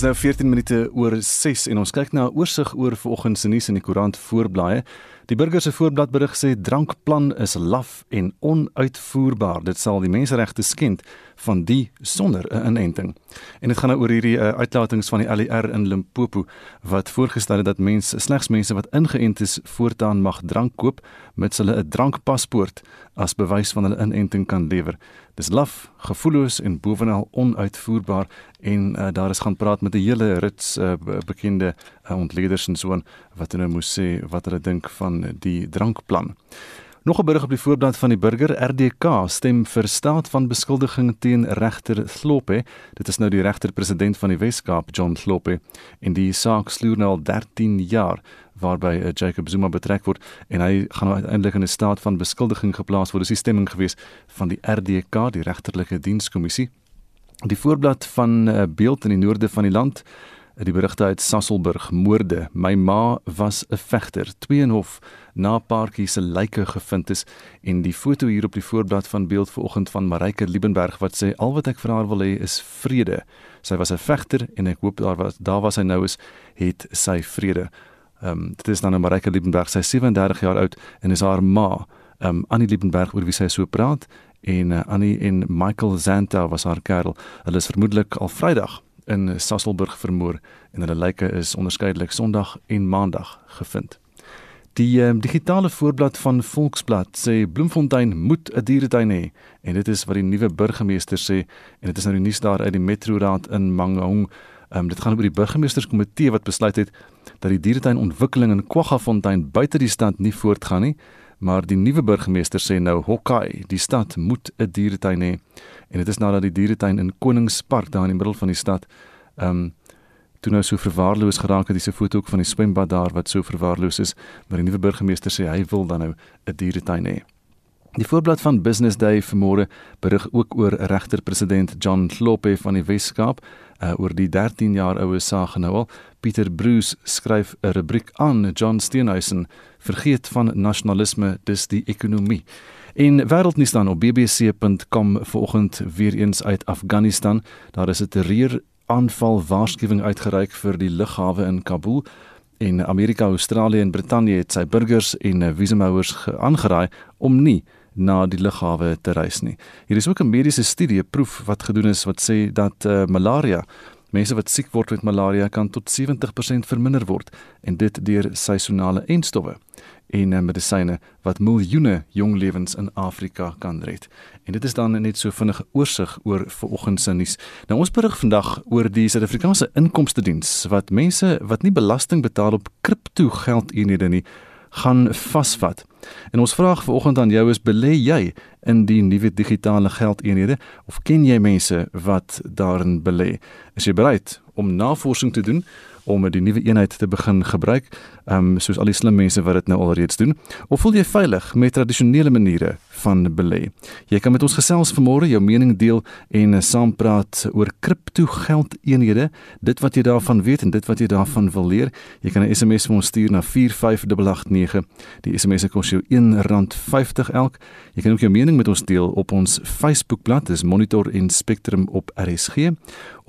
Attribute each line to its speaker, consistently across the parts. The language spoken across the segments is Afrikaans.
Speaker 1: Dis nou 14 minute oor 6 en ons kyk na 'n oorsig oor vanoggend se nuus in die koerant voorblaaie. Die burger se voorblad berig sê drankplan is laf en onuitvoerbaar. Dit sal die menseregte skend van die sonder 'n inenting. En dit gaan nou oor hierdie uh, uitlatings van die LER in Limpopo wat voorgestel het dat mense slegs mense wat ingeënt is voortaan mag drank koop mits hulle 'n drankpaspoort as bewys van hulle inenting kan lewer. Dis laf, gevoelloos en bovenal onuitvoerbaar en uh, daar is gaan praat met 'n hele rits uh, bekende uh, ontleeders en so aan wat hulle moes sê wat hulle dink van die drankplan. Nog 'n berig op die voorblad van die burger RDK stem vir staat van beskuldiging teen regter Slope. Dit is nou die regter-president van die Wes-Kaap, John Slope, en die saak sloer nou al 13 jaar waarby uh, Jacob Zuma betrek word en hy gaan nou uiteindelik in 'n staat van beskuldiging geplaas word. Dis die stemming gewees van die RDK, die regterlike dienskommissie. Die voorblad van uh, beeld in die noorde van die land die berigte uit Sasselburg moorde. My ma was 'n vegter. Twee en hof na paartjie se lyke gevind is en die foto hier op die voorblad van beeld vanoggend van Marike Liebenberg wat sê al wat ek vir haar wil hê is vrede. Sy was 'n vegter en ek hoop daar was daar was sy nou is het sy vrede. Ehm um, dit is dan 'n Marike Liebenberg, sy 37 jaar oud en is haar ma. Ehm um, Annie Liebenberg oor wie sy so praat en uh, Annie en Michael Zanta was haar kerel. Hulle is vermoedelik al Vrydag in Sasselburg vermoor en hulle lyke is onderskeidelik Sondag en Maandag gevind. Die um, digitale voorblad van Volksblad sê Bloemfontein moet 'n dieretuin hê en dit is wat die nuwe burgemeester sê en dit is nou die nuus daar uit die metroraad in Mangaung. Um, dit gaan oor die burgemeesterskomitee wat besluit het dat die dieretuin ontwikkeling in Kwaggafontein buite die stad nie voortgaan nie, maar die nuwe burgemeester sê nou Hokkai, die stad moet 'n dieretuin hê. En dit is nadat die dieretuin in Koningspark daar in die middel van die stad ehm um, toe nou so verwaarloos geraak het, dis 'n foto ook van die swembad daar wat so verwaarloos is, maar die nuwe burgemeester sê hy wil dan nou 'n dieretuin hê. Die voorblad van Business Day vanmôre berig ook oor regter-president John Slope van die Wes-Kaap uh, oor die 13 jaar oue saak nou al. Pieter Bruce skryf 'n rubriek aan John Steenhuisen vergeet van nasionalisme dis die ekonomie. En wêreldnuus dan op bbc.com vanoggend weer eens uit Afghanistan. Daar is 'n terreur aanval waarskuwing uitgereik vir die lughawe in Kabul. En Amerika, Australië en Brittanje het sy burgers en visumhouers aangeraai om nie na die lughawe te reis nie. Hier is ook 'n mediese studie, 'n proef wat gedoen is wat sê dat uh, malaria Mense wat siek word met malaria kan tot 70% verminder word en dit deur seisonale enstowwe en uh, medisyne wat miljoene jong lewens in Afrika kan red. En dit is dan net so vinnige oorsig oor vanoggend se nuus. Nou ons berig vandag oor die Suid-Afrikaanse Inkomste Diens wat mense wat nie belasting betaal op kripto geldeenhede nie gaan vasvat. En ons vraag vanoggend aan jou is belê jy in die nuwe digitale geldeenhede of ken jy mense wat daarin belê? Is jy bereid om navorsing te doen om die nuwe eenheid te begin gebruik, ehm um, soos al die slim mense wat dit nou alreeds doen, of voel jy veilig met tradisionele maniere van belê? Jy kan met ons gesels vanmôre, jou mening deel en uh, saam praat oor kriptogeldeenhede, dit wat jy daarvan weet en dit wat jy daarvan wil leer. Jy kan 'n SMS vir ons stuur na 45889. Die SMS kos jou R1.50 elk. Jy kan ook jou mening met ons deel op ons Facebookblad, dis Monitor en Spectrum op RSG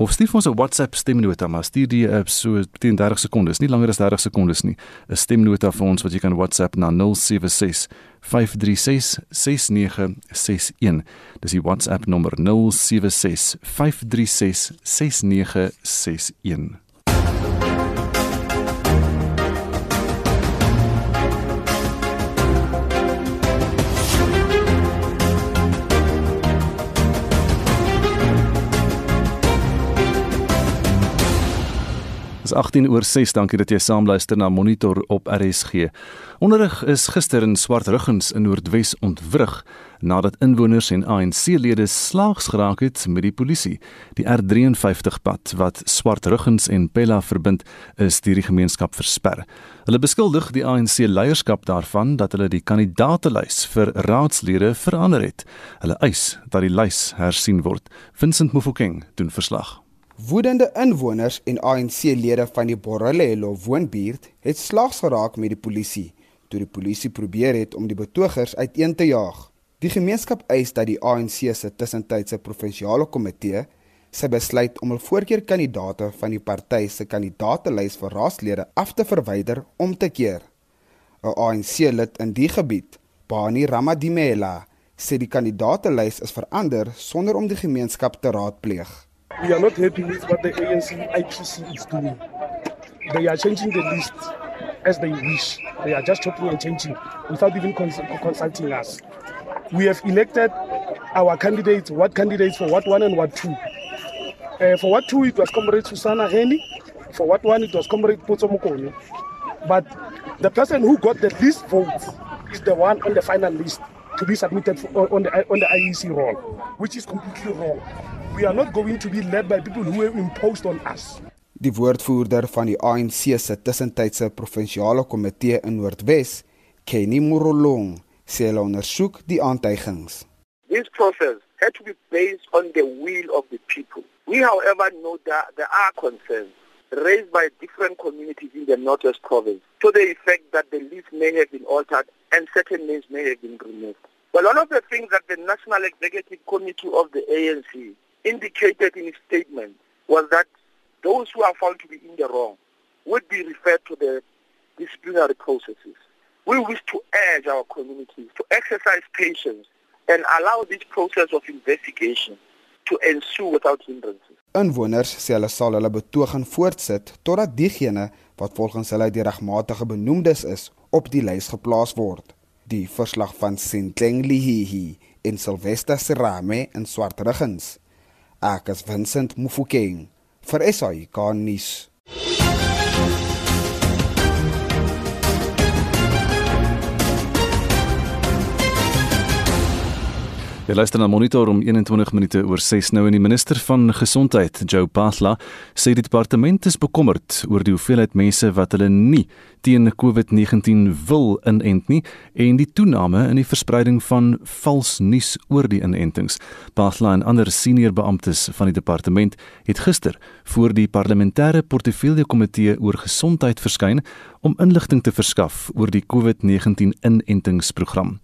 Speaker 1: of stuur ons 'n WhatsApp stemnota maar stuur die uh, so teen 30 sekondes, nie langer as 30 sekondes nie. 'n Stemnota vir ons wat jy kan WhatsApp na 076 536 6961. Dis die WhatsApp nommer 076 536 6961. Dis 18 oor 6. Dankie dat jy saamluister na Monitor op RSG. Onderrig is gister in Swartruggens in Noordwes ontwrig nadat inwoners en ANC-lede slaags geraak het met die polisie. Die R53 pad wat Swartruggens en Pella verbind, is deur die gemeenskap versper. Hulle beskuldig die ANC leierskap daarvan dat hulle die kandidaatelys vir raadslede verander het. Hulle eis dat die lys hersien word. Vincent Mofokeng doen verslag.
Speaker 2: Woedende inwoners en ANC-lede van die Borrelelo woonbuurt het slags geraak met die polisie toe die polisie probeer het om die betogers uiteen te jaag. Die gemeenskap eis dat die ANC se tussentydse provinsiale komitee sy besluit om 'n voorkeurkandidaate van die party se kandidaatelys vir raadslede af te verwyder om te keer. 'n ANC-lid in die gebied, Bani Ramadimela, sê die kandidaatelys is verander sonder om die gemeenskap te raadpleeg.
Speaker 3: We are not happy with what the ANC IPC is doing. They are changing the list as they wish. They are just chopping and changing without even cons consulting us. We have elected our candidates, what candidates for what one and what two. Uh, for what two, it was Comrade Susana Henny. For what one, it was Comrade Potso Mokone. But the person who got the least votes is the one on the final list to be submitted for, on, the, on the IEC roll, which is completely wrong. We are not going to be led by people who were imposed on us.
Speaker 2: Die woordvoerder van die ANC se tussentydse provinsiale komitee in Noordwes, Kenny Morolong, sê hulle ondersoek die aantuigings.
Speaker 4: This process had to be based on the will of the people. We however know that there are concerns raised by different communities in the Northwest province to the effect that the list may have been altered and certain names may have been removed. Well, one of the things that the National Executive Committee of the ANC indicated in its statement was that those who are found to be in the wrong would be referred to the disciplinary processes. We wish to urge our communities to exercise patience and allow this process of investigation to ensue without hindrances.
Speaker 2: Inwoners sê hulle sal hulle betoging voortsit totdat diegene wat volgens hulle die regmatige benoemdes is op die lys geplaas word. Die verslag van Sentleng Lihihi in Sylvester Serame in Swartruggens. Ek is Vincent Mufokeng vir SAK nuus.
Speaker 1: Jy luister na Monitor om 21 minute oor 6 nou en die minister van gesondheid, Joe Pasla, sê die departement is bekommerd oor die hoeveelheid mense wat hulle nie teen COVID-19 wil inent nie en die toename in die verspreiding van vals nuus oor die inentings. Pasla en ander senior beamptes van die departement het gister voor die parlementêre portefeulje komitee oor gesondheid verskyn om inligting te verskaf oor die COVID-19 inentingsprogram.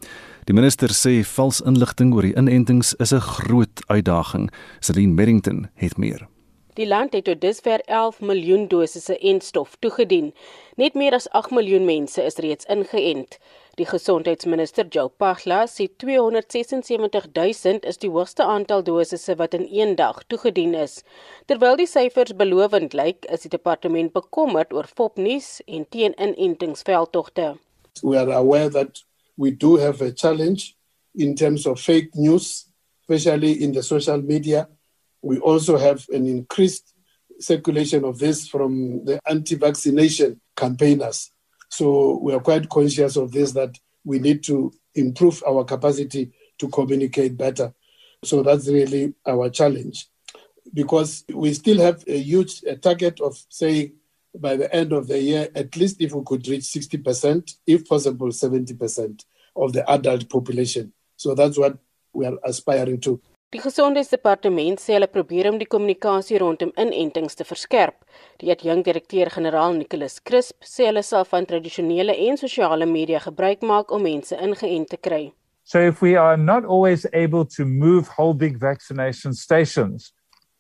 Speaker 1: Die minister sê vals inligting oor die inentings is 'n groot uitdaging. Celine Merrington het meer.
Speaker 5: Die land het tot dusver 11 miljoen dosisse enstof toegedien. Net meer as 8 miljoen mense is reeds ingeënt. Die gesondheidsminister Joe Pagla sê 276 000 is die hoogste aantal dosisse wat in een dag toegedien is. Terwyl die syfers belovend lyk, is die departement bekommerd oor fopnuus en teen-inentingsveldtogte.
Speaker 6: We are aware that we do have a challenge in terms of fake news, especially in the social media. We also have an increased circulation of this from the anti vaccination campaigners. So we are quite conscious of this that we need to improve our capacity to communicate better. So that's really our challenge because we still have a huge a target of saying by the end of the year, at least if we could reach 60%, if possible 70% of the adult population. So that's what we are aspiring to.
Speaker 5: Die gesondheidsdepartement sê hulle probeer om die kommunikasie rondom inentings te verskerp. Die adjunkdirekteur-generaal Nicholas Crisp sê hulle sal van tradisionele en sosiale media gebruik maak om mense ingeënt te kry.
Speaker 7: So if we are not always able to move whole big vaccination stations,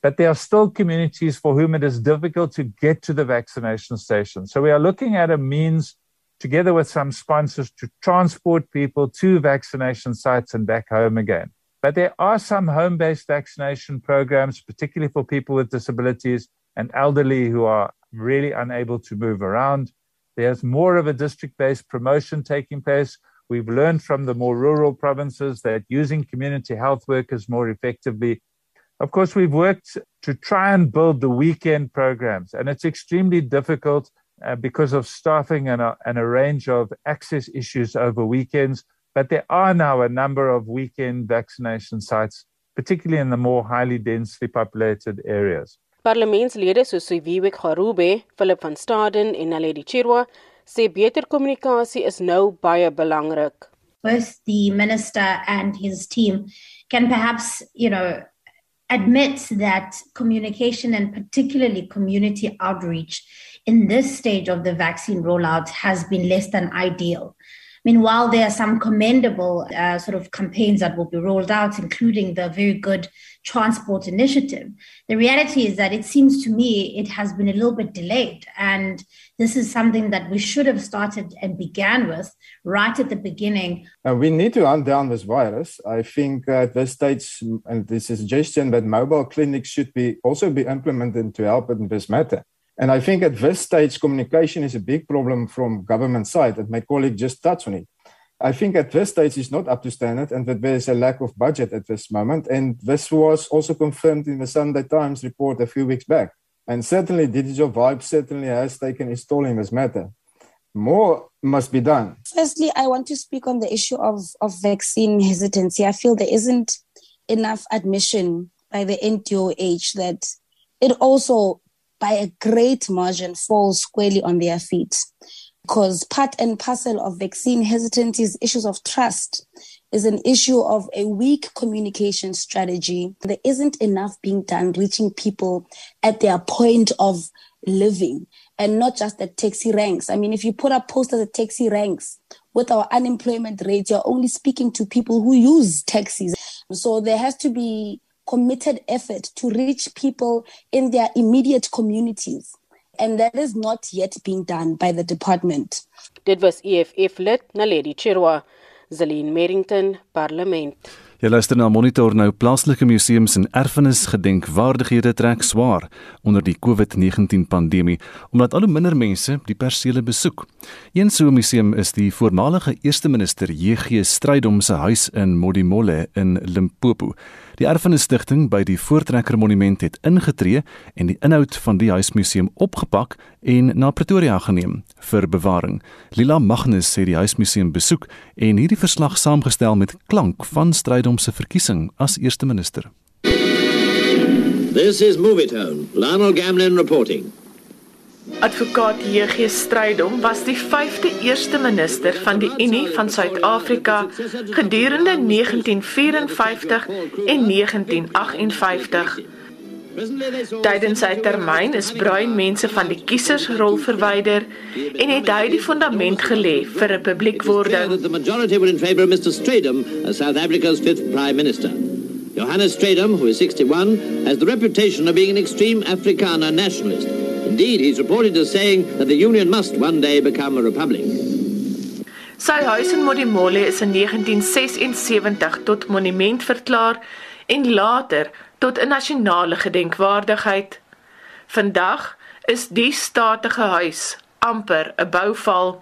Speaker 7: but there are still communities for whom it is difficult to get to the vaccination station. So we are looking at a means, together with some sponsors, to transport people to vaccination sites and back home again. But there are some home based vaccination programs, particularly for people with disabilities and elderly who are really unable to move around. There's more of a district based promotion taking place. We've learned from the more rural provinces that using community health workers more effectively Of course, we've worked to try and build the weekend programs, and it's extremely difficult uh, because of staffing and a, and a range of access issues over weekends. But there are now a number of weekend vaccination sites, particularly in the more highly densely populated areas.
Speaker 5: Parlementslede soos Wiewek Garube, Philip van Staden en Naledi Chirwa sê beter kommunikasie is nou baie belangrik.
Speaker 8: Both the minister and his team can perhaps, you know, admits that communication and particularly community outreach in this stage of the vaccine rollout has been less than ideal. Mean, while there are some commendable uh, sort of campaigns that will be rolled out, including the very good transport initiative, the reality is that it seems to me it has been a little bit delayed. And this is something that we should have started and began with right at the beginning.
Speaker 9: Uh, we need to hunt down this virus. I think at this stage, and this suggestion that mobile clinics should be also be implemented to help in this matter. And I think at this stage, communication is a big problem from government side, and my colleague just touched on it. I think at this stage it's not up to standard and that there is a lack of budget at this moment. And this was also confirmed in the Sunday Times report a few weeks back. And certainly Digital Vibe certainly has taken its toll in this matter. More must be done.
Speaker 10: Firstly, I want to speak on the issue of, of vaccine hesitancy. I feel there isn't enough admission by the NTOH that it also by a great margin fall squarely on their feet. Because part and parcel of vaccine hesitancy is issues of trust is an issue of a weak communication strategy. There isn't enough being done reaching people at their point of living and not just at taxi ranks. I mean if you put up posters at taxi ranks with our unemployment rate you're only speaking to people who use taxis. So there has to be committed effort to reach people in their immediate communities. And that is not yet being done by the department.
Speaker 5: Dit was EFF lid Naledi Chirwa, Zelin Merrington, Parlement.
Speaker 1: Jy luister na Monitor nou plaaslike museums en erfenis gedenkwaardighede trek swaar onder die COVID-19 pandemie omdat al hoe minder mense die persele besoek. Een so museum is die voormalige eerste minister JG Strydom se huis in Modimolle in Limpopo. Die Erfenisstigting by die Voortrekker Monument het ingetree en die inhoud van die huismuseum opgepak en na Pretoria geneem vir bewaring. Lila Magnus sê die huismuseum besoek en hierdie verslag saamgestel met klank van Strydom se verkiesing as eerste minister.
Speaker 11: This is Movietone. Lionel Gamlin reporting.
Speaker 12: Advokaat J.G. Strydom was die 5de eerste minister van die Unie van Suid-Afrika gedurende 1954 en 1958. Tydens sy termyn is bruin mense van die kiesersrol verwyder en het hy die fundament gelê vir republiekwording.
Speaker 11: The majority were in favor of Mr. Stradom as South Africa's fifth prime minister. Johannes Stradom, who is 61, has the reputation of being an extreme Afrikaner nationalist. Indeed, he's reported as saying that the union must one day become a republic.
Speaker 12: Sy huis in Modimolle is in 1976 tot monument verklaar en later tot 'n nasionale gedenkwaardigheid. Vandag is die statige huis amper 'n bouval.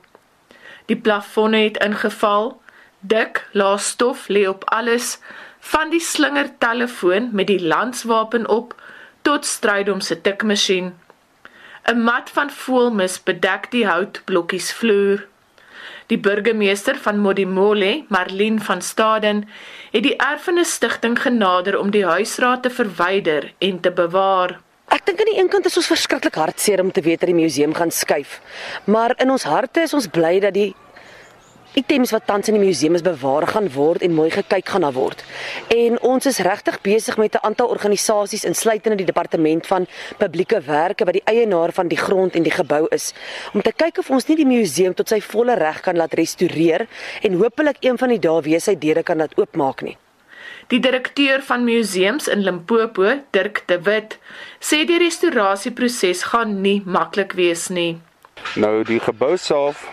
Speaker 12: Die plafonne het ingeval, dik laas stof lê op alles, van die slingertelefoon met die landswapen op tot strydom se tikmasjien. 'n Mat van voelmis bedek die houtblokkies vloer. Die burgemeester van Modimolle, Marlene van Staden, het die erfenisstigting genader om die huisraad te verwyder en te bewaar.
Speaker 13: Ek dink aan die een kant is ons verskriklik hartseer om te weet dat die museum gaan skuif, maar in ons harte is ons bly dat die items wat tans in die museum is bewaar gaan word en mooi gekyk gaan na word. En ons is regtig besig met 'n aantal organisasies insluitende die departement van publieke werke wat die eienaar van die grond en die gebou is om te kyk of ons nie die museum tot sy volle reg kan laat restoreer en hopelik een van die dae weer sy deure kan laat oopmaak nie.
Speaker 12: Die direkteur van museums in Limpopo, Dirk de Wit, sê die restaurasieproses gaan nie maklik wees nie.
Speaker 14: Nou die gebou self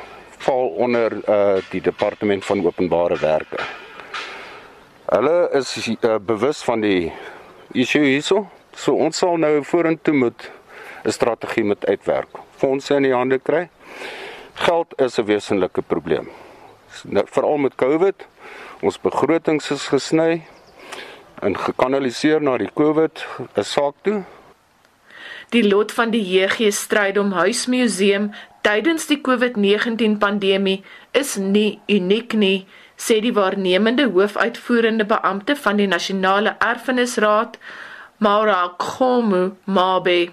Speaker 14: val onder uh die departement van openbare werke. Hulle is uh, bewus van die issue hierso. So ons sal nou vorentoe moet 'n strategie met uitwerk. Fondse in die hande kry. Geld is 'n wesenlike probleem. Nou, Veral met COVID. Ons begrotings is gesny en gekanaliseer na die COVID 'n saak toe.
Speaker 12: Die lot van die JG Strydom Huismuseum tydens die COVID-19 pandemie is nie uniek nie, sê die waarnemende hoofuitvoerende beampte van die Nasionale Erfenisraad, Maura Khomu Mabe.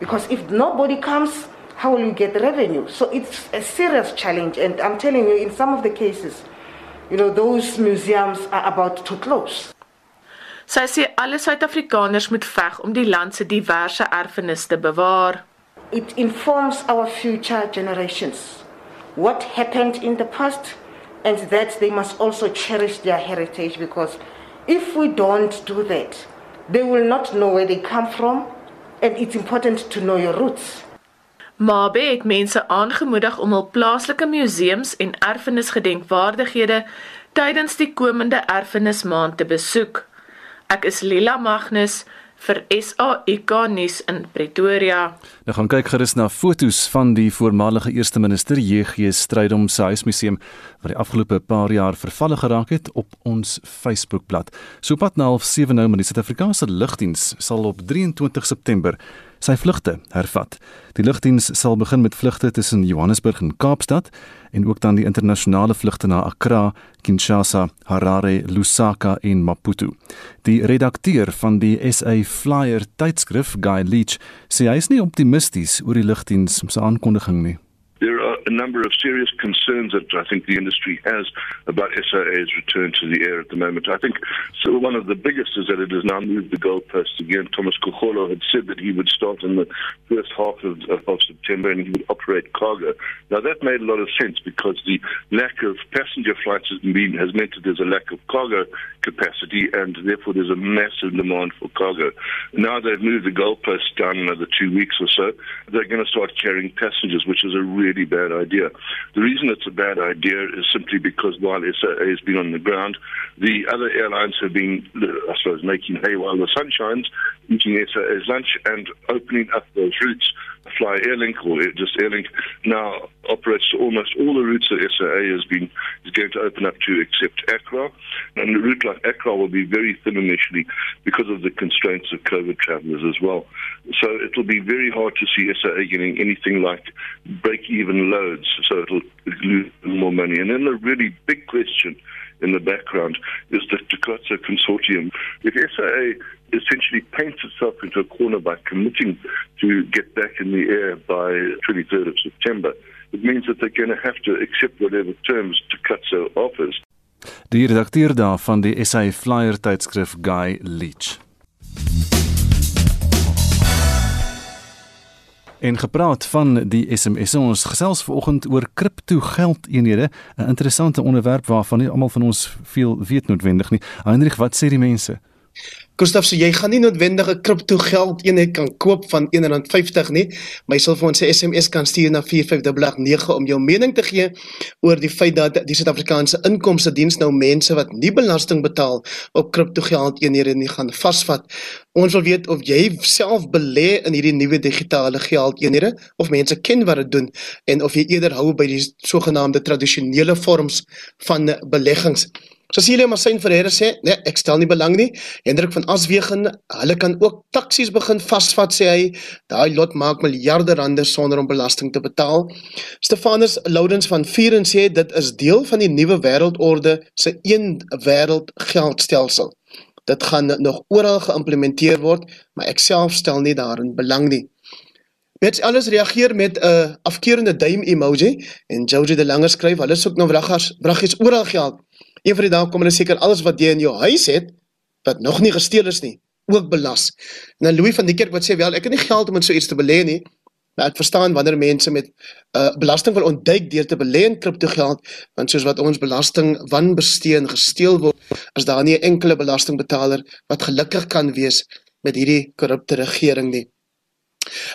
Speaker 15: Because if nobody comes, how will you get revenue? So it's a serious challenge and I'm telling you in some of the cases, you know, those museums are about to close.
Speaker 12: Sy sê alle Suid-Afrikaners moet veg om die land se diverse erfenis te bewaar.
Speaker 15: It informs our future generations. What happened in the past and that they must also cherish their heritage because if we don't do that, they will not know where they come from, and it's important to know your roots.
Speaker 12: Mabe het mense aangemoedig om hul plaaslike museums en erfenisgedenkwaardighede tydens die komende erfenismaand te besoek. Ek is Lila Magnus vir SAIK nuus in Pretoria.
Speaker 1: Nou gaan kyk gerus na fotos van die voormalige eerste minister JG Strydom se huismuseum wat die afgelope paar jaar vervalle geraak het op ons Facebookblad. Sopat na 07:30 nou met die Suid-Afrikaanse lugdiens sal op 23 September sy vlugte hervat. Die lugdiens sal begin met vlugte tussen Johannesburg en Kaapstad en ook dan die internasionale vlugte na Accra, Kinshasa, Harare, Lusaka en Maputo. Die redakteur van die SA Flyer tydskrif, Guy Leach, sê hy is nie optimisties oor die lugdiens se aankondiging nie.
Speaker 16: There are a number of serious concerns that I think the industry has about SIA's return to the air at the moment. I think so one of the biggest is that it has now moved the goalposts again. Thomas Kucholo had said that he would start in the first half of, of September and he would operate cargo. Now that made a lot of sense because the lack of passenger flights has, been, has meant that there's a lack of cargo capacity and therefore there's a massive demand for cargo. Now they've moved the goalposts down another two weeks or so. They're going to start carrying passengers, which is a really bad idea. The reason it's a bad idea is simply because while SAA has been on the ground, the other airlines have been, I suppose, making hay while the sun shines, eating SAA's lunch and opening up those routes. Fly Airlink or just Airlink now operates almost all the routes that SAA has been is going to open up to except Accra. And a route like Accra will be very thin initially because of the constraints of COVID travelers as well. So it'll be very hard to see SAA getting anything like break-even loads. So it'll lose more money. And then the really big question in the background is the Takatsa Consortium. If SAA essentially paints itself into a corner by committing to get back in the air by 23rd of September, it means that they're going to have to accept whatever terms Takatsa offers.
Speaker 1: Die redakteur daarvan die SA Flyer tydskrif Guy Leach. En gepraat van die SMS ons gesels vanoggend oor kripto geldeenhede, 'n interessante onderwerp waarvan nie almal van ons veel weet noodwendig nie. Hendrik, wat sê die mense?
Speaker 17: Gustav, so jy gaan nie noodwendige kripto geld eenheid kan koop van R1.50 nie, maar jy sal vir ons 'n SMS kan stuur na 45889 om jou mening te gee oor die feit dat die Suid-Afrikaanse Inkomste Diens nou mense wat nie belasting betaal op kripto geld eenhede nie gaan vasvat. Ons wil weet of jy self belê in hierdie nuwe digitale geld eenhede of mense ken wat dit doen en of jy eerder hou by die sogenaamde tradisionele vorms van beleggings. Cecilia Massin Ferreira sê, nee, ek stel nie belang nie. Hendrik van Aswegen, hulle kan ook taksies begin vasvat sê hy. Daai lot maak miljarde rande sonder om belasting te betaal. Stefanus Loudens van Vieren sê dit is deel van die nuwe wêreldorde se een wêreld geldstelsel. Dit gaan nog oral geïmplementeer word, maar ek self stel nie daarin belang nie. Mens alles reageer met 'n uh, afkeurende duim emoji en Jojo de Lange skryf, hulle soek nou wraggers, wraggies oral geld. Een van die dae kom hulle seker alles wat jy in jou huis het wat nog nie gesteel is nie, ook belas. En dan Louis van die kerk wat sê wel, ek het nie geld om in so iets te belê nie. Maar ek verstaan wanneer mense met uh belasting wil ontduik deur te belê in kriptogeld, want soos wat ons belasting wanbesteen gesteel word, is daar nie 'n enkele belastingbetaler wat gelukkig kan wees met hierdie korrupte regering nie.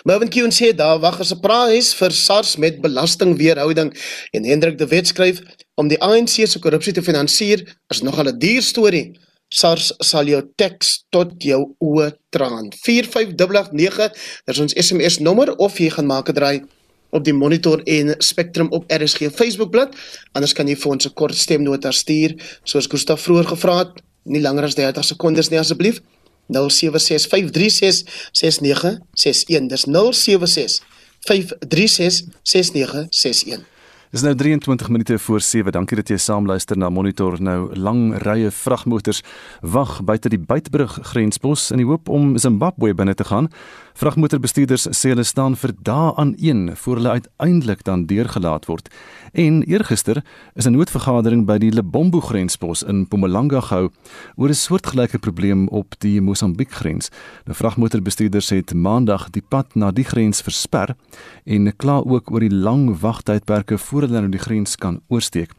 Speaker 17: Mervin Kuhn sê daar wag 'n surprise vir SARS met belastingweerhouding en Hendrik de Wet skryf om die ANC se korrupsie te finansier is nogal 'n duur storie. SARS sal jou teks tot jou oë traan. 45889 dis ons SMS nommer of jy gaan maak 'n draai op die monitor en Spectrum op RSG Facebookblad. Anders kan jy vir ons 'n kort stemnota stuur soos Gustaf vroeër gevra het, nie langer as 30 sekondes nie asseblief. 0765366961 dis 0765366961
Speaker 1: Dis nou 23 minute voor 7. Dankie dat jy saam luister na Monitor. Nou lang rye vragmotors wag buite die Buitbrug grenspos in die hoop om Zimbabwe binne te gaan. Vragmotorbestuurders sê hulle staan vir dae aan een voor hulle uiteindelik dan deurgelaat word. En eergister is 'n noodvergadering by die Lebombo grenspos in Mpumalanga gehou oor 'n soortgelyke probleem op die Mosambiek grens. Nou vragmotorbestuurders het maandag die pad na die grens versper en kla ook oor die lang wagtydperke voor hulle nou die grens kan oorsteek.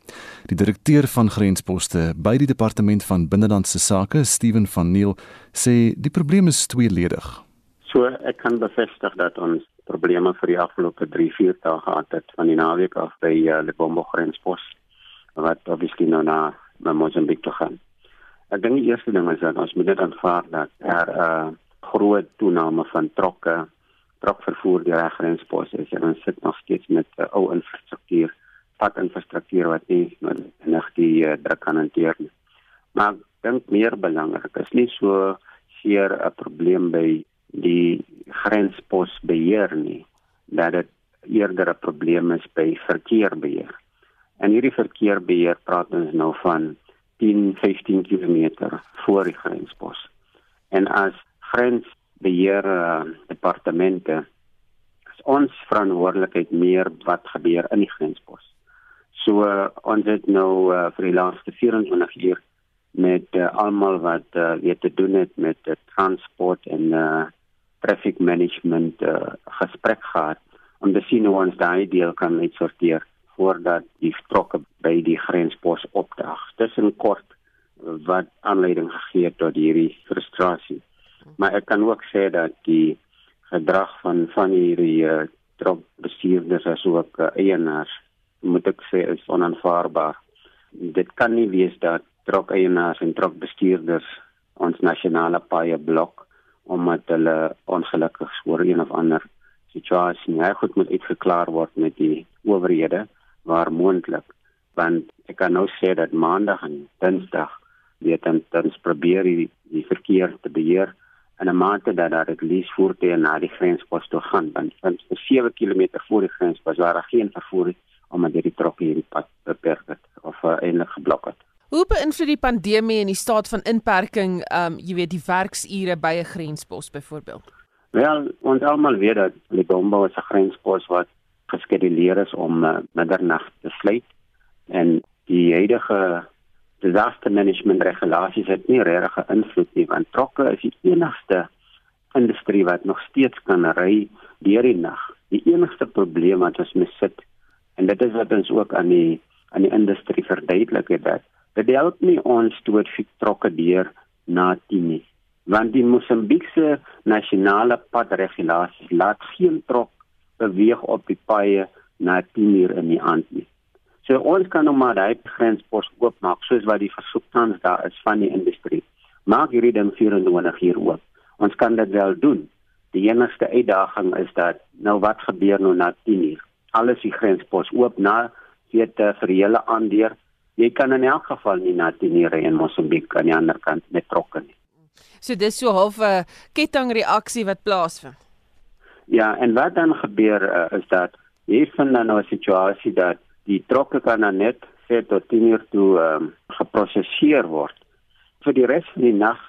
Speaker 1: Die direkteur van grensposte by die departement van binnelandse sake, Steven van Neil, sê die probleem is tweeledig.
Speaker 18: So ek kan bevestig dat ons probleme vir die afgelope 3-4 dae gehad het van die naweek af by uh, Lebombo grenspos wat obviously nou na, na Mozambique toe gaan. Ek dink die eerste ding is dat ons moet net aanvaar dat er 'n uh, groot toename van trokke trokvervoer deur die grenspos is en ons sit nog steeds met uh, ou infrastruktuur, padinfrastruktuur wat nie nog die uh, druk kan hanteer nie. Maar dink meer belangrik is nie so seer 'n probleem by die grensposbeheer nie dat dit eerder 'n probleem is by verkeerbeheer. En hierdie verkeerbeheer praat ons nou van 10, 15 km voor die grenspos. En as grensbeheer uh, departemente is ons verantwoordelikheid meer wat gebeur in die grenspos. So uh, ons het nou uh, vir die laaste 24 uur met uh, almal wat uh, weet te doen het met uh, transport en uh, traffic management uh, gesprek gehad om te sien hoe ons daai deel kan uitsorteer voordat die trokke by die grenspos opdag. Tussen kort wat aanleiding gegee het tot hierdie frustrasie. Maar ek kan ook sê dat die gedrag van van hierdie uh, trokbestuurders as ook uh, eienaars moet ek sê is onaanvaarbaar. Dit kan nie wees dat trokeienaars en trokbestuurders ons nasionale paaie blok omdat hulle ongelukkig oor een of ander situasie nie. Goed moet uitgeklaar word met die owerhede waar moontlik want ek kan nou sê dat maandag en dinsdag weet dan dan probeer die, die verkeer te beheer en 'n mate dat daar at least voertuie na die grenspos toe gaan want van 7 km voor die grenspos waar daar geen vervoer omdat die trokke hierdie pad beperk het of uh, eintlik geblok het
Speaker 19: Hoe beïnvloed die pandemie en die staat van inperking, um jy weet die werksure by 'n grenspos byvoorbeeld?
Speaker 18: Wel, ons almal weet dat Lebombo 'n grenspos wat geskeduleer is om uh, middernag te sluit en die huidige disaster management regulasies het nie regtig invloed nie want trokke is die enigste industrie wat nog steeds kan ry deur die nag. Die enigste probleem wat ons mee sit en dit is wat ons ook aan die aan die industrie verduidelik het dat Dit help nie ons toe trokke deur na 10 nie. Want die Mosambiekse nasionale padregulasies laat geen trok beweeg op die paaie na 10 uur in die aand nie. So ons kan nou maar daai grenspos oopmaak soos wat die versoek tans daar is van die industrie. Maak hierdie ding 24 uur oop. Ons kan dit wel doen. Die enigste uitdaging is dat nou wat gebeur nou na 10 uur? Alles die grenspos oop na weet vir hele aandeur jy kan in elk geval nie na Tinere en Mosambiek aan die ander kant met trokke nie.
Speaker 19: So dis so half 'n kettingreaksie wat plaasvind.
Speaker 18: Ja, en wat dan gebeur uh, is dat hier vind dan nou 'n situasie dat die trokke kan dan net sê tot 10 uur toe um, geproseseer word. Vir die res van die nag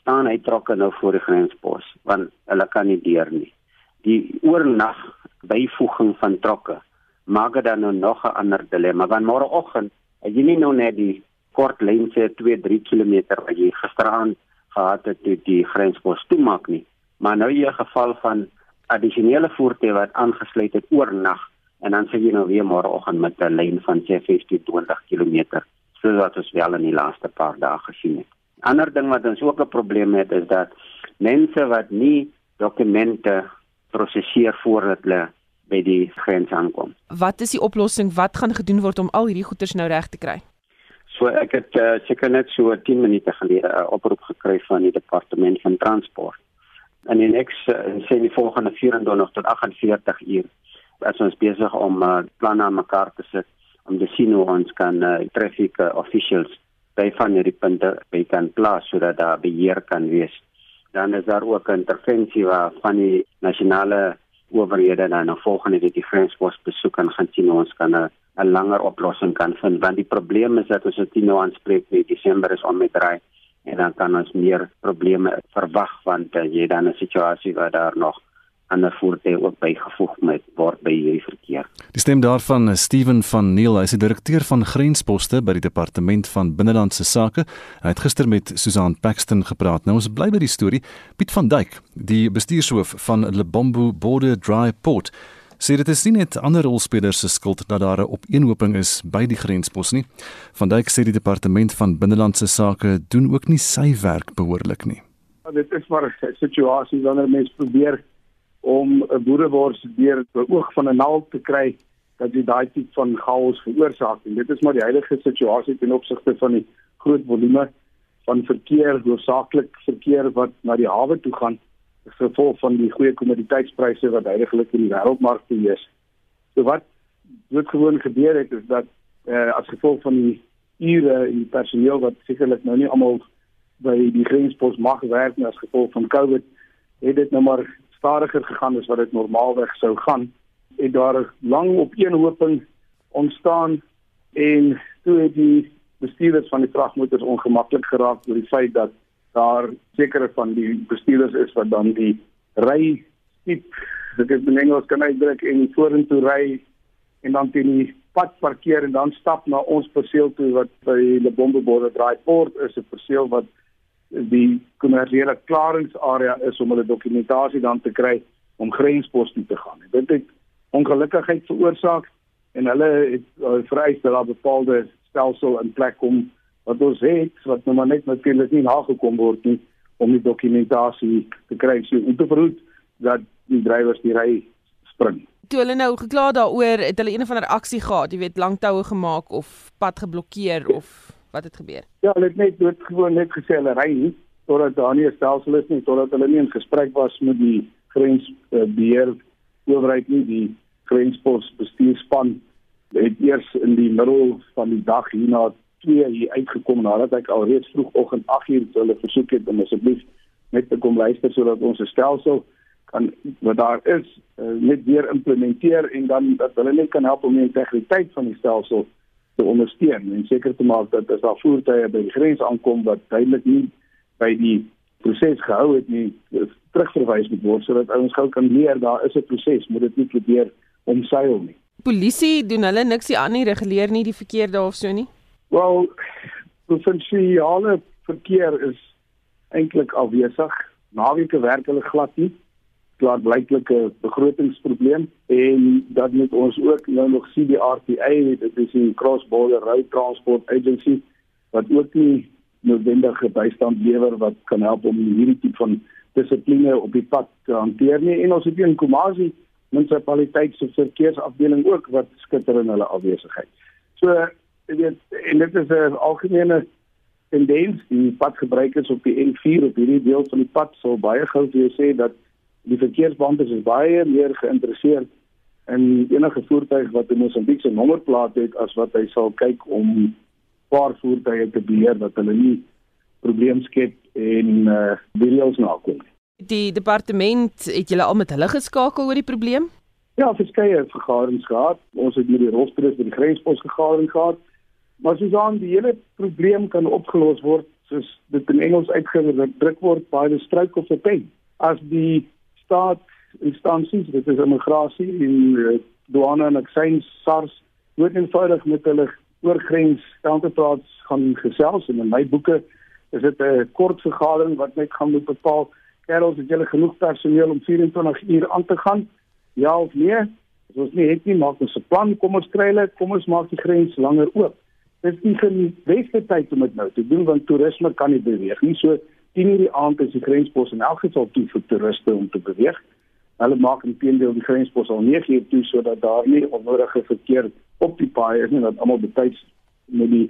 Speaker 18: staan hy trokke nou voor die grenspos want hulle kan nie deur nie. Die oornag byvoeging van trokke maak dit dan nou nog 'n ander dilemma want môreoggend As jy nie nou net die kort lyn sê 2-3 km wat jy gisteraand gehad het toe die grenspos toemaak nie, maar nou jy 'n geval van addisionele voertuie wat aangesluit het oornag en dan sê jy nou weer môreoggend met 'n lyn van sê 15-20 km soos wat ons wel in die laaste paar dae gesien het. Ander ding wat ons ook 'n probleem het is dat mense wat nie dokumente prosesseer voordat hulle by die grens aankom.
Speaker 19: Wat is die oplossing? Wat gaan gedoen word om al hierdie goederes nou reg te kry?
Speaker 18: So ek het uh, seker net so 10 minute gelede 'n uh, oproep gekry van die departement van transport. En in ek uh, sê die volgende 24 tot 48 uur as ons besig om uh, planne aan mekaar te sit om te sien hoe ons kan uh, traffic uh, officials by van hierdie punte by kan plaas sodat daar beheer kan wees. Dan is daar ook 'n intervensie waar van die nasionale owerhede dan nou volgende week die grenspos besoek en gaan sien ons kan 'n langer oplossing kan vind want die probleem is dat ons dit nou aanspreek nie. Desember is om met draai en dan kan ons meer probleme verwag want uh, jy dan 'n situasie waar daar nog ander voertuie ook bygevoeg met word by hierdie verkeer.
Speaker 1: Die stem daarvan is Steven van Neil, hy is die direkteur van grensposte by die departement van binnelandse sake. Hy het gister met Susan Paxton gepraat. Nou ons bly by die storie. Piet van Duyk, die bestuurshoof van Lebombo Border Dry Port, sê dit is nie net ander rolspelers se skuld dat daar 'n opeenhoping is by die grenspos nie. Van Duyk sê die departement van binnelandse sake doen ook nie sy werk behoorlik nie.
Speaker 20: Ja, dit is maar 'n situasie wanneer mense probeer om 'n boerewors deur die oog van 'n naald te kry dat jy daai tipe van chaos veroorsaak en dit is maar die huidige situasie ten opsigte van die groot volume van verkeer hoofsaaklik verkeer wat na die hawe toe gaan as gevolg van die goeie kommoditeitspryse wat heiliglik in die wêreldmark te heers. So wat doodgewoon gebeur het is dat eh as gevolg van die ure en die personeel wat sekerlik nou nie almal by die grenspos mag werk nie as gevolg van Covid, het dit nou maar stadiger gegaan as wat dit normaalweg sou gaan. En daar 'n lang opeenhoping ontstaan en toe het die bestuurders van die vragmotors ongemaklik geraak oor die feit dat daar sekere van die bestuurders is wat dan die ry tip dit is in Engels kan uitdruk en vorentoe ry en dan teen die pad parkeer en dan stap na ons perseel toe wat by Lebombo Border Drive Port is 'n perseel wat die kommersiële klaringsarea is om hulle dokumentasie dan te kry om grenspos toe te gaan. Dit het ongelukkigheid veroorsaak en hulle het uh, vereis dat daar bepaalde stelsel in plek kom wat ons het wat nou maar net natuurlik nie nagekom word nie om die dokumentasie te kry so om te verhoed dat die drywers die ry spring.
Speaker 19: Toe hulle nou gekla daaroor, het hulle een of ander aksie gehad, jy weet, lang toue gemaak of pad geblokkeer of wat het gebeur?
Speaker 20: Ja, hulle het net dood gewoon net gesê hulle ry nie totdat daar nie 'n is nie, totdat hulle nie in gesprek was met die grensbeheer uh, owerheid nie, die grenspos bestuurspan het eers in die middel van die dag hierna 2 hier uitgekom nadat ek alreeds vroegoggend 8uur toe hulle versoek het om asseblief net te kom luister sodat ons 'n stelsel kan wat daar is uh, net weer implementeer en dan dat hulle net kan help om die integriteit van die stelsel te ondersteun en seker te maak dat as daar voertuie by die grens aankom wat duidelik nie by die proses gehou het nie terugverwys moet word sodat ouens gou kan leer daar is 'n proses moet dit nie probeer omseil nie.
Speaker 19: Polisie doen hulle niks nie aan nie reguleer nie die verkeer daar of so nie.
Speaker 20: Wel, provinsiale verkeer is eintlik afwesig. Naweke werk hulle glad nie. Klaar blyklike begrotingsprobleem en dat moet ons ook nou nog sien die RTA, dit is die Cross Border Road Transport Agency wat ook nie noodwendige bystand lewer wat kan help om hierdie tipe van dissipline op die pad te hanteer nie. En ons het hier in Komasi munisipaliteit se verkeersafdeling ook wat skitter in hulle afwesigheid. So jy weet en dit is 'n algemene tendens die padgebruikers op die N4 op hierdie deel van die pad sal baie gou vir jou sê dat die verkeersbeamptes is baie meer geïnteresseerd in enige voertuig wat 'n Mosambiekse nommerplaat het as wat hy sal kyk om paar voertuie te beheer wat hulle nie probleem skep en uh die reëls nakom.
Speaker 19: Die departement het julle al met hulle geskakel oor die probleem?
Speaker 20: Ja, verskeie vergaderings gehad. Ons het met die rolspelers by die grenspos vergadering gehad. Maar soos aan die hele probleem kan opgelos word, soos dit in Engels uitgedruk word, by the stroke of a pen. As die staat instansies, dit is immigrasie en uh, douane en aksies SARS, word eenvoudig met hulle oorgrens counterparts gaan gesels en in my boeke is dit 'n kort vergadering wat net gaan moet bepaal, kerels, het julle genoeg personeel om 24 uur aan te gaan? Ja of nee? As ons nie het nie, maak ons 'n plan, kom ons kry hulle, kom ons maak die grens langer oop dis nie die beste tyd om dit nou te doen want toerisme kan nie beweeg nie. So 10 uur die aand is die grenspos in elk geval toe vir toeriste om te beweeg. Hulle maak intedeel die grenspos al 9 uur toe sodat daar nie onnodige verkeer op die paai is nie dat almal betyds met die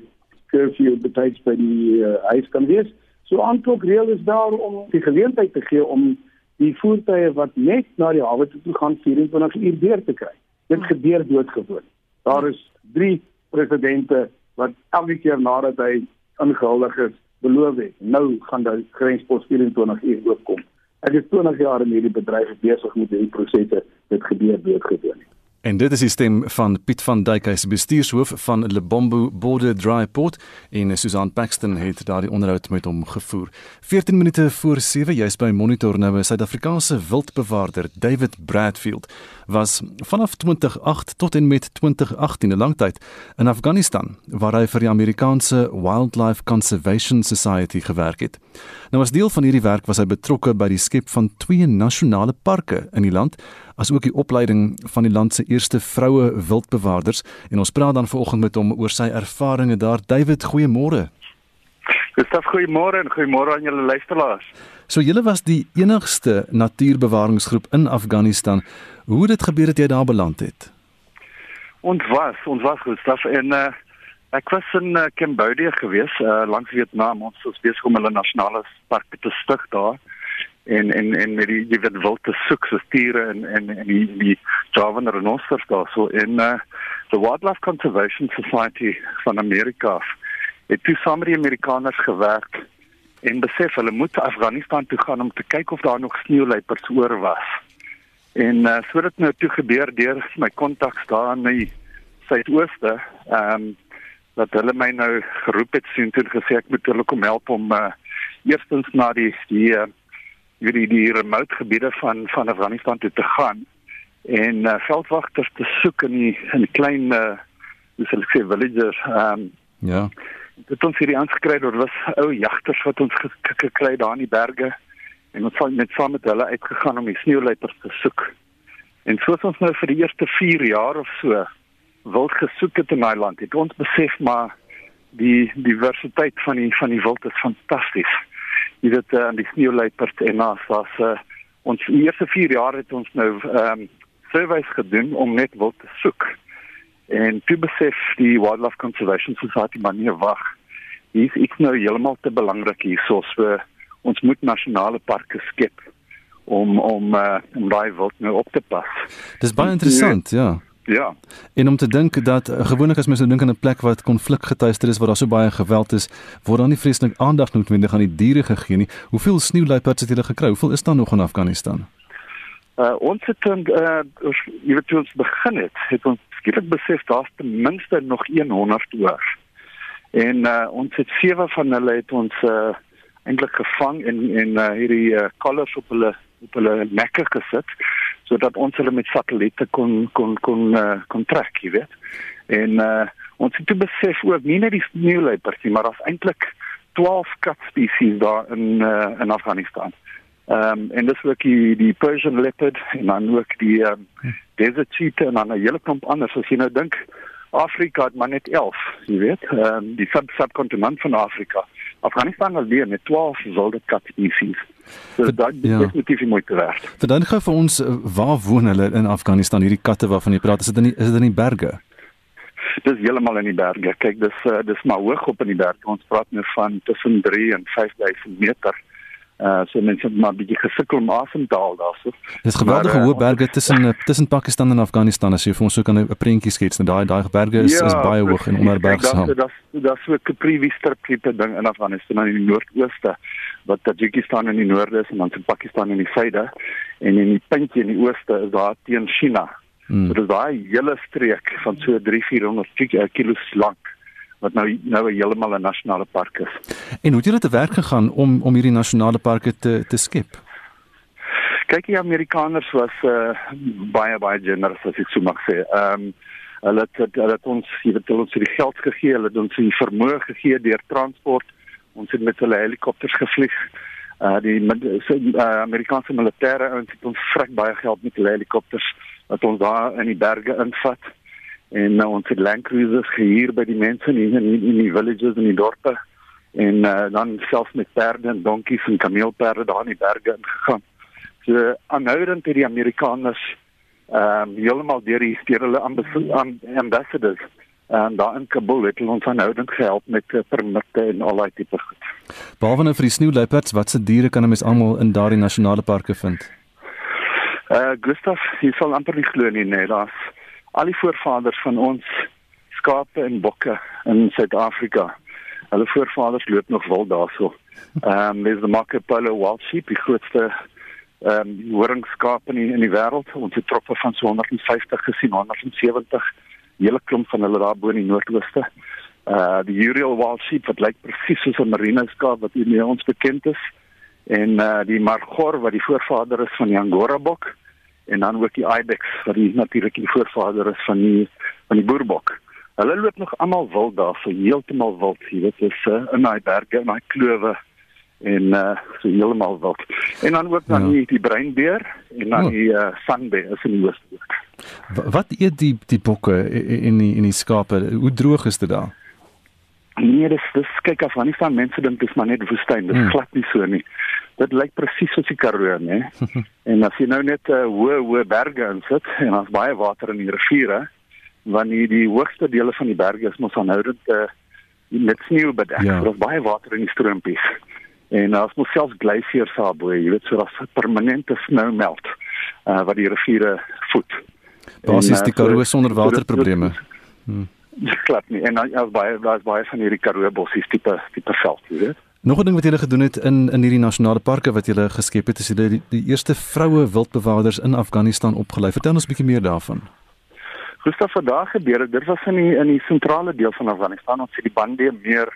Speaker 20: curfew betyds by die uh, huis kan wees. So aanklok reël is daar om die geleentheid te gee om die voertuie wat net na die hawe toe gaan 24 uur deur te kry. Dit gebeur doodgewoon. Daar is 3 presidente wat elke keer nadat hy ingehuldig is, beloof het, nou gaan die grenspos 24 uur oopkom. Ek is 20 jaar in hierdie bedryf besig met hierdie prosesse, dit gebeur doodgewoon.
Speaker 1: En dit is die stem van Piet van Duyk, hy is bestuurshoof van Lebombo Border Dry Port en Susan Paxton het daardie onderhoud met hom gevoer. 14 minute voor 7 jy's by Monitor nou 'n Suid-Afrikaanse wildbewaarder, David Bradfield, was vanaf 2008 tot en met 2018 'n lang tyd in Afghanistan waar hy vir die Amerikaanse Wildlife Conservation Society gewerk het. Nou as deel van hierdie werk was hy betrokke by die skep van twee nasionale parke in die land asook die opleiding van die land se eerste vroue wildbewaarders en ons praat dan vanoggend met hom oor sy ervarings daar. David, goeiemôre.
Speaker 21: Gustaf, goeiemôre en goeiemôre aan julle luisteraars.
Speaker 1: So julle was die enigste natuurbewaringsgroep in Afghanistan. Hoe het dit gebeur dat jy daar beland het?
Speaker 21: Ons was, ons was Gustaf en uh, ek was in uh, Cambodia gewees, uh, langs Vietnam. Ons was besig om hulle nasionale park te stig daar en en en met die jy weet wil te soek so stiere en en en die die Java renosters daar so in uh, the Wildlife Conservation Society van Amerika het toe saam met die Amerikaners gewerk en besef hulle moet Afghanistan toe gaan om te kyk of daar nog sneeuleipers oor was. En uh, so dit nou toe gebeur deur my kontaks daar in die suidooste, ehm um, dat hulle my nou geroep het sien toe gesê ek moet hulle kom help om uh, eerstens na die die uh, hierdie die remote gebiede van van Afghanistan toe te gaan en uh, veldwagters te soek in die in die klein uh, hoe sal ek sê villages ehm um,
Speaker 1: ja.
Speaker 21: Dit ons hierdie aangekry het was ou jagters wat ons gekry daar in die berge en ons het met saam met hulle uitgegaan om die sneeuleipers te soek. En soos ons nou vir die eerste 4 jaar of so wild gesoek het in daai land het ons besef maar die diversiteit van die van die wild is fantasties jy weet aan uh, die sneeuleipers en nas was uh, ons eerste 4 jaar het ons nou ehm um, surveys gedoen om net wild te soek. En toe besef die Wildlife Conservation Society maar nie wag. Hier is ek nou heeltemal te belangrik hierso so ons moet nasionale parke skep om om uh, om daai wild nou op te pas.
Speaker 1: Dis baie interessant, ja.
Speaker 21: Ja.
Speaker 1: En om te dink dat uh, gewoonlik as mens nou dink aan 'n plek wat konflikgetuister is waar daar so baie geweld is, word dan nie vreeslik aandag noodwendig aan die diere gegee nie. Hoeveel sneeuluiperds het julle gekry? Hoeveel is daar nog in Afghanistan?
Speaker 21: Uh ons het dan uh jy weet ons begin het, het ons skielik besef daar's ten minste nog 100 oor. En uh ons het sewe van hulle het ons uh eintlik gevang en en uh, hierdie uh, collars op hulle op hulle nekke gesit sodat ons hulle met satelliete kon kon kon uh, kon trek, jy weet. En uh, ons het besef ook nie net die sneeuleipers nie, maar daar's eintlik 12 kat spesies daar in uh, in Afghanistan. Ehm um, en dis ook die die Persian leopard en dan ook die um, desert cheetah en dan 'n hele klomp anders as jy nou dink Afrika het maar net 11, jy weet, ehm um, die sub subkontinent van Afrika. Afghanistan alleen met 12 wilde kat spesies. So dit is ja. definitief moeite werd.
Speaker 1: Verduidelik gou vir ons eh, waar woon hulle in Afghanistan hierdie katte waarvan jy praat? Is dit in die, is dit in die berge?
Speaker 21: Dis heeltemal in die berge. Kyk, dis uh, dis maar hoog op in die berge. Ons praat nou van tussen 3 en 5000 meter. Uh so mense het maar 'n bietjie gesukkel om asem te haal daarso.
Speaker 1: Dis geweldige uh, hoë berge tussen uh, tussen Pakistan en Afghanistan as jy vir ons so kan 'n prentjie skets. Nou daai daai berge is ja, is baie hoog en onder bergsaam.
Speaker 21: Dit is dit is so 'n Capri strip tipe ding in Afghanistan in die noordooste wat Tajikistan in die noorde is en dan Pakistan in die suide en in die puntjie in die ooste is daar teen China. Hmm. So dis daai hele streek van so 3-400 km lank wat nou nou heeltemal 'n nasionale park is.
Speaker 1: En hoe het julle te werk gegaan om om hierdie nasionale parke te te skep?
Speaker 21: Kyk, die Amerikaners was uh, baie baie generous as ek so mag sê. Ehm um, hulle het hulle het ons hier het ons die geld gegee, hulle het ons die vermoë gegee deur transport. Ons het met hulle helikopters gevlieg. Uh die so, uh, Amerikaanse militêre ouens het ons vrek baie geld met hulle helikopters wat ons daar in die berge invat en uh, ons het land cruisers gehuur by die mense in in, in die villages en die dorpe en uh, dan selfs met perde en donkies en kameelperde daar in die berge ingegaan. So aanhoudend het die Amerikaners ehm um, heeltemal deur die deur hulle ambassadors en daar in Kabul het ons aanhoudend gehelp met uh, permitte en al daai tipe goed.
Speaker 1: Behalwe nou vir die sneeuleopards, watse diere kan 'n mens almal in daardie nasionale parke vind?
Speaker 21: Uh Gustav, jy sal amper nie glo nie, nee, daar's al die voorvaders van ons skape en bokke in Suid-Afrika. Hulle voorvaders loop nog wild daarso. Ehm um, dis die Marco Polo wild sheep, die grootste ehm um, horingskaap in die, in die wêreld. Ons het troppe van so 150 gesien, 170. Hele klomp van hulle daar bo in die noordooste. Uh die Uriel wild sheep wat lyk presies soos 'n merino skaap wat hier nie ons bekend is. En uh die margor wat die voorvader is van die angora bok en dan ook die ibex wat die natuurlik die voorvader is van die van die boerbok. Hulle loop nog almal wild daar, so heeltemal wild. Jy weet, dit is uh, in daai berge, in daai klowe en uh so heeltemal wild. En dan ook dan ja. die, die breinbeer en dan oh. die uh, sanbeer is in die ooste ook.
Speaker 1: Wat eet die die bokke in die in die skape? Hoe droog is dit daar?
Speaker 21: Nee, dis dis kyk af wanneer staan mense dink dis maar net woestyn. Dit hmm. glad nie so nie. Dit lyk presies soos die Karoo, né? en as jy nou net 'n uh, hoë hoë berge insit en daar's baie water in die riviere, wanneer die hoogste dele van die berge is mos aanhoudend uh, met sneeu bedek. Ja. Daar's baie water in die stroompies. En daar's mos selfs glasiers daarbo, jy weet, so daar's permanente sneeumelt uh, wat die riviere voed.
Speaker 1: Basies die Karoo so, sonder waterprobleme.
Speaker 21: Hmm. Klap nie. En daar's baie daar's baie van hierdie Karoo bossies tipe tipe veld, jy weet.
Speaker 1: Nog 'n ding wat julle gedoen het in in hierdie nasionale parke wat julle geskep het, is julle die, die eerste vroue wildbewaarders in Afghanistan opgelei. Vertel ons 'n bietjie meer daarvan.
Speaker 21: Gustav vandag gebeur het, dit was in die in die sentrale deel van Afghanistan, ons het die Bande meer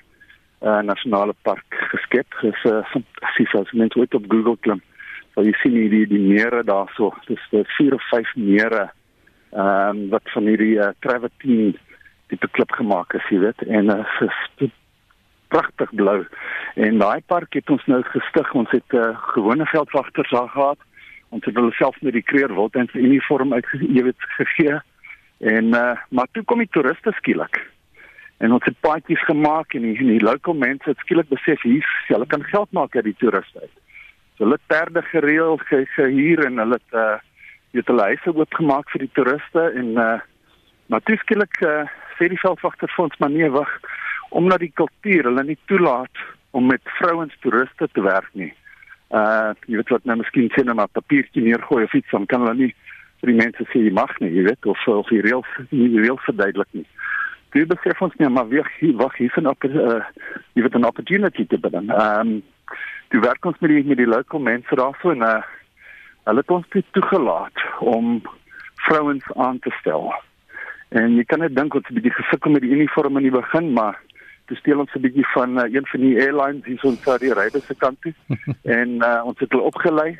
Speaker 21: uh, nasionale park geskep. Dit is uh, fantasties as mens ooit op Google klim. So jy sien die die mere daarso. Dis die vier of vyf mere ehm um, wat van hierdie uh, travertine tipe klip gemaak is, jy weet, en uh, is pragtig blou. En daai park het ons nou gestig. Ons het uh, gewone veldwagters daar gehad. Ons het hulle self met die kreerwild en se uniform uitgegee, gegee. En uh, maar toe kom die toeriste skielik. En ons het paadjies gemaak en die, die lokale mense het skielik besef hier, hulle kan geld maak uit die toeriste uit. So hulle perde gereël, gehuur en hulle het uh het hulle huise oopgemaak vir die toeriste en uh maar toe skielik uh sê die veldwagter vir ons maar nee wag omdat die kultuur hulle nie toelaat om met vrouens toeriste te werk nie. Uh jy weet wat nou miskien sien maar papiertjie neergooi of iets dan kan hulle nie vir die mense sê jy mag nie, jy weet of of die reëls nie die reëls verduidelik nie. Dit besef ons nie maar wag hier wag hier van op uh jy weet 'n opportunity te bieden. Ehm um, die werk ons met die met die lokale mense daarso en uh hulle het ons toegelaat om vrouens aan te stel. En jy kan net dink ons het 'n bietjie gesukkel met die uniform in die begin, maar toe steel ons 'n bietjie van uh, een van die airlines hier so in Saudi-Arabië se kant toe. En uh, ons het hulle opgelei.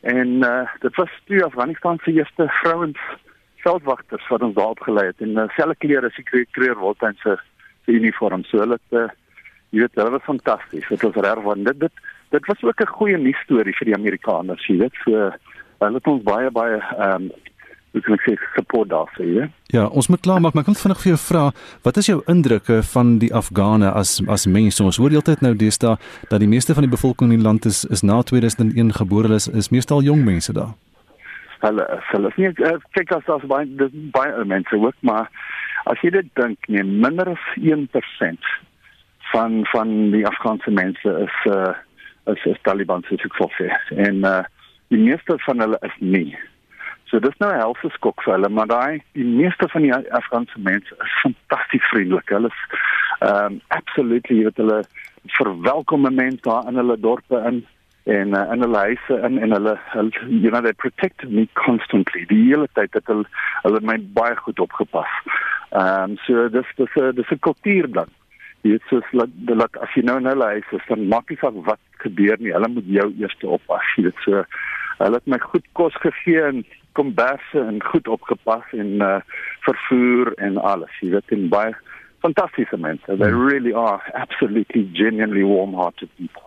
Speaker 21: En uh, dit was toe Afghanistan se eerste vrouens veldwagters wat ons daar opgelei het. En uh, selfe klere as die kreer word en se se uniform. So hulle het uh, jy weet hulle was fantasties dit was reg want dit dit dit was ook 'n goeie nuus storie vir die Amerikaners jy weet. So hulle het ons baie baie ehm um, hoe kan ek sê support daar sê ja
Speaker 1: ja ons moet klaar maak maar ek wil vinnig vir jou vra wat is jou indrukke van die Afghane as as mense? Ons hoor heeltyd nou deesdae dat die meeste van die bevolking in die land is is na 2001 gebore is is meestal jong mense daar.
Speaker 21: Hulle hulle is nie uh, kyk as as baie baie mense ook maar as jy dit dink nee minder as 1% van van die Afghaanse mense is uh is, is Taliban ek sou sê en uh die meeste van hulle is nie So dis nou 'n helse skok vir hulle, maar daai die meeste van die Afghaanse mense is fantasties vriendelik. Hulle is ehm um, absolutely jy weet hulle verwelkom mense daar in hulle dorpe in en uh, in hulle huise in en hulle, hulle you know they protect me constantly. Die hele tyd het hulle hulle my baie goed opgepas. Ehm um, so dis dis 'n dis 'n kultuur dan. Jy weet soos dat dat as jy nou in hulle huis is, dan maak nie saak wat gebeur nie. Hulle moet jou eers oppas. Jy weet so hulle het my goed kos gegee en komberse en goed opgepas en uh vervoer en alles. Jy weet in baie fantastiese mense. They hmm. really are absolutely genuinely warm-hearted people.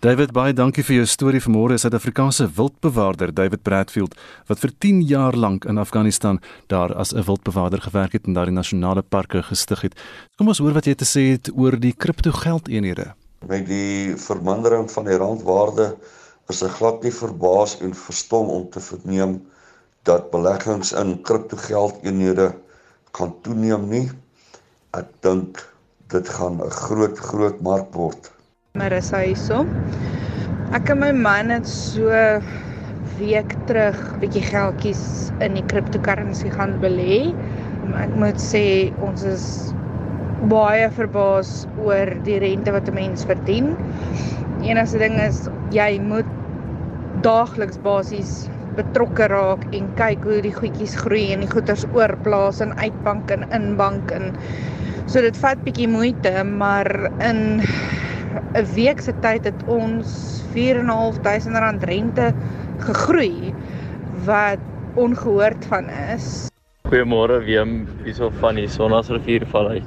Speaker 1: David baie dankie vir jou storie vanmôre. Suid-Afrikaanse wildbewaarder David Bradfield wat vir 10 jaar lank in Afghanistan daar as 'n wildbewaarder gewerk het en daar die nasionale parke gestig het. Kom ons hoor wat jy te sê het oor die kriptogeldeenhede.
Speaker 22: Met die vermindering van die randwaarde is ek glad nie verbaas en verstom om te verneem dat beleggings in kriptogeldeenhede gaan toeneem nie. Ek dink dit gaan 'n groot groot mark word.
Speaker 23: Marissa hierso. Ek en my man het so week terug bietjie geldjies in die cryptocurrency gaan belê. Ek moet sê ons is baie verbaas oor die rente wat 'n mens verdien. Die enigste ding is jy moet daagliks basies betrokke raak en kyk hoe die goedjies groei en die goeders oorplaas en uitbank en inbank en so dit vat bietjie moeite, maar in 'n week se tyd het ons 4.500 rand rente gegroei wat ongehoord van is.
Speaker 24: Goeiemôre Willem, hierso van die Sonnaasriviervallei.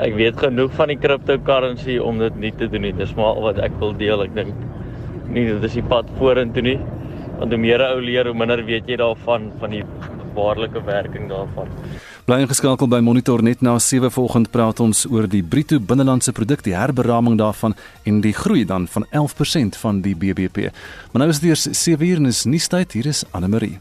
Speaker 24: Ek weet genoeg van die cryptocurrency om dit nie te doen nie. Dis maar al wat ek wil deel. Ek dink nie dit is die pad vorentoe nie. Want hoe meer ou leer, hoe minder weet jy daarvan van die waarlike werking daarvan.
Speaker 1: Bly ingeskakel by Monitor net na 7 vanoggend praat ons oor die bruto binnelandse produk, die herberaming daarvan en die groei dan van 11% van die BBP. Maar nou is dit eers 7 uur en is nuustyd. Hier is Anne Marie.